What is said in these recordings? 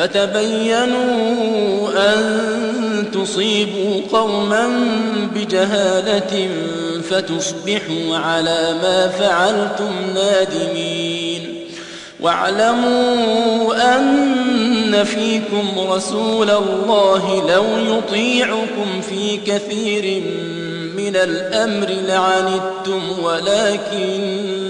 فتبينوا أن تصيبوا قوما بجهالة فتصبحوا على ما فعلتم نادمين. واعلموا أن فيكم رسول الله لو يطيعكم في كثير من الأمر لعنتم ولكن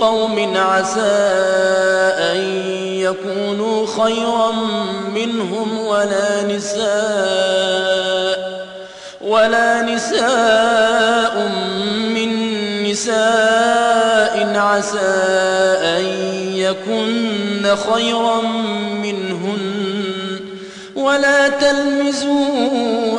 قوم عسى أن يكونوا خيرا منهم ولا نساء ولا نساء من نساء عسى أن يكن خيرا منهن ولا تلمزوا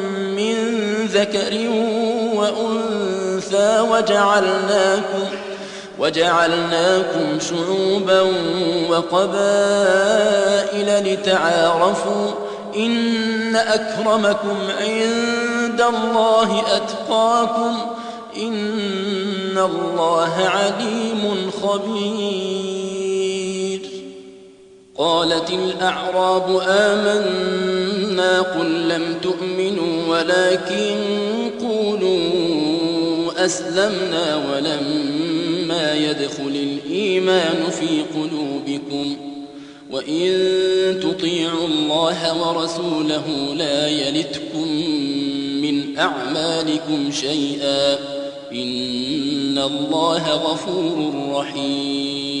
ذكر وأنثى وجعلناكم وجعلناكم شعوبا وقبائل لتعارفوا إن أكرمكم عند الله أتقاكم إن الله عليم خبير. قالت الأعراب آمنا قل لم تؤمنوا ولكن قولوا أسلمنا ولما يدخل الإيمان في قلوبكم وإن تطيعوا الله ورسوله لا يلتكم من أعمالكم شيئا إن الله غفور رحيم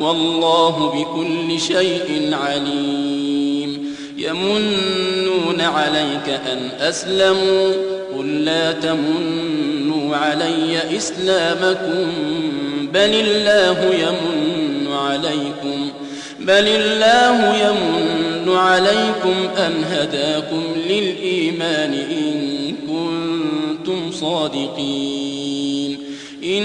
والله بكل شيء عليم. يمنون عليك أن أسلموا قل لا تمنوا علي إسلامكم بل الله يمن عليكم بل الله يمن عليكم أن هداكم للإيمان إن كنتم صادقين. إن